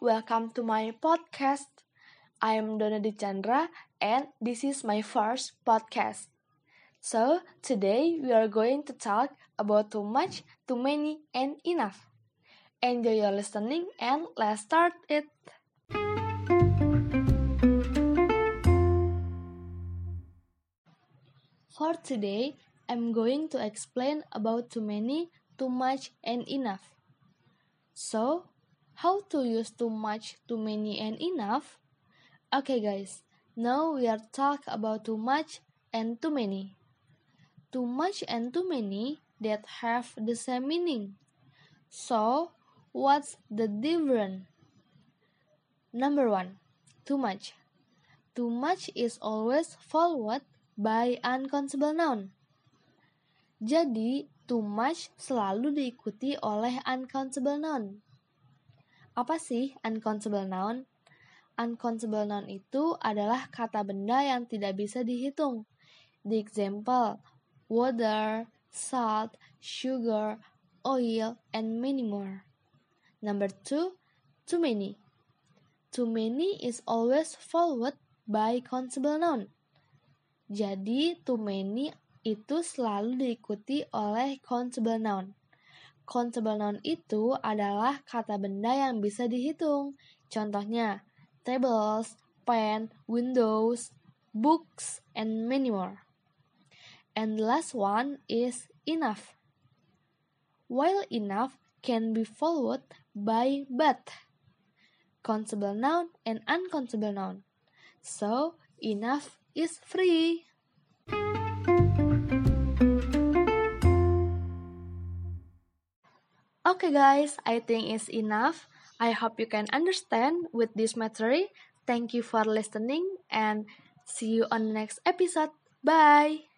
welcome to my podcast. I am Dona Chandra and this is my first podcast. So, today we are going to talk about too much, too many, and enough. Enjoy your listening and let's start it. For today, I'm going to explain about too many, too much, and enough. So, how to use too much, too many, and enough? Okay, guys, now we are talk about too much and too many. Too much and too many that have the same meaning. So, what's the difference? Number one, too much. Too much is always followed by uncountable noun. Jadi, too much selalu diikuti oleh uncountable noun. Apa sih uncountable noun? Uncountable noun itu adalah kata benda yang tidak bisa dihitung. The example, water, salt, sugar, oil, and many more. Number two, too many. Too many is always followed by countable noun. Jadi, too many itu selalu diikuti oleh countable noun. Countable noun itu adalah kata benda yang bisa dihitung. Contohnya, tables, pen, windows, books, and many more. And the last one is enough. While enough can be followed by but, countable noun and uncountable noun. So, enough is free. Okay guys, I think it's enough. I hope you can understand with this material. Thank you for listening and see you on the next episode. Bye.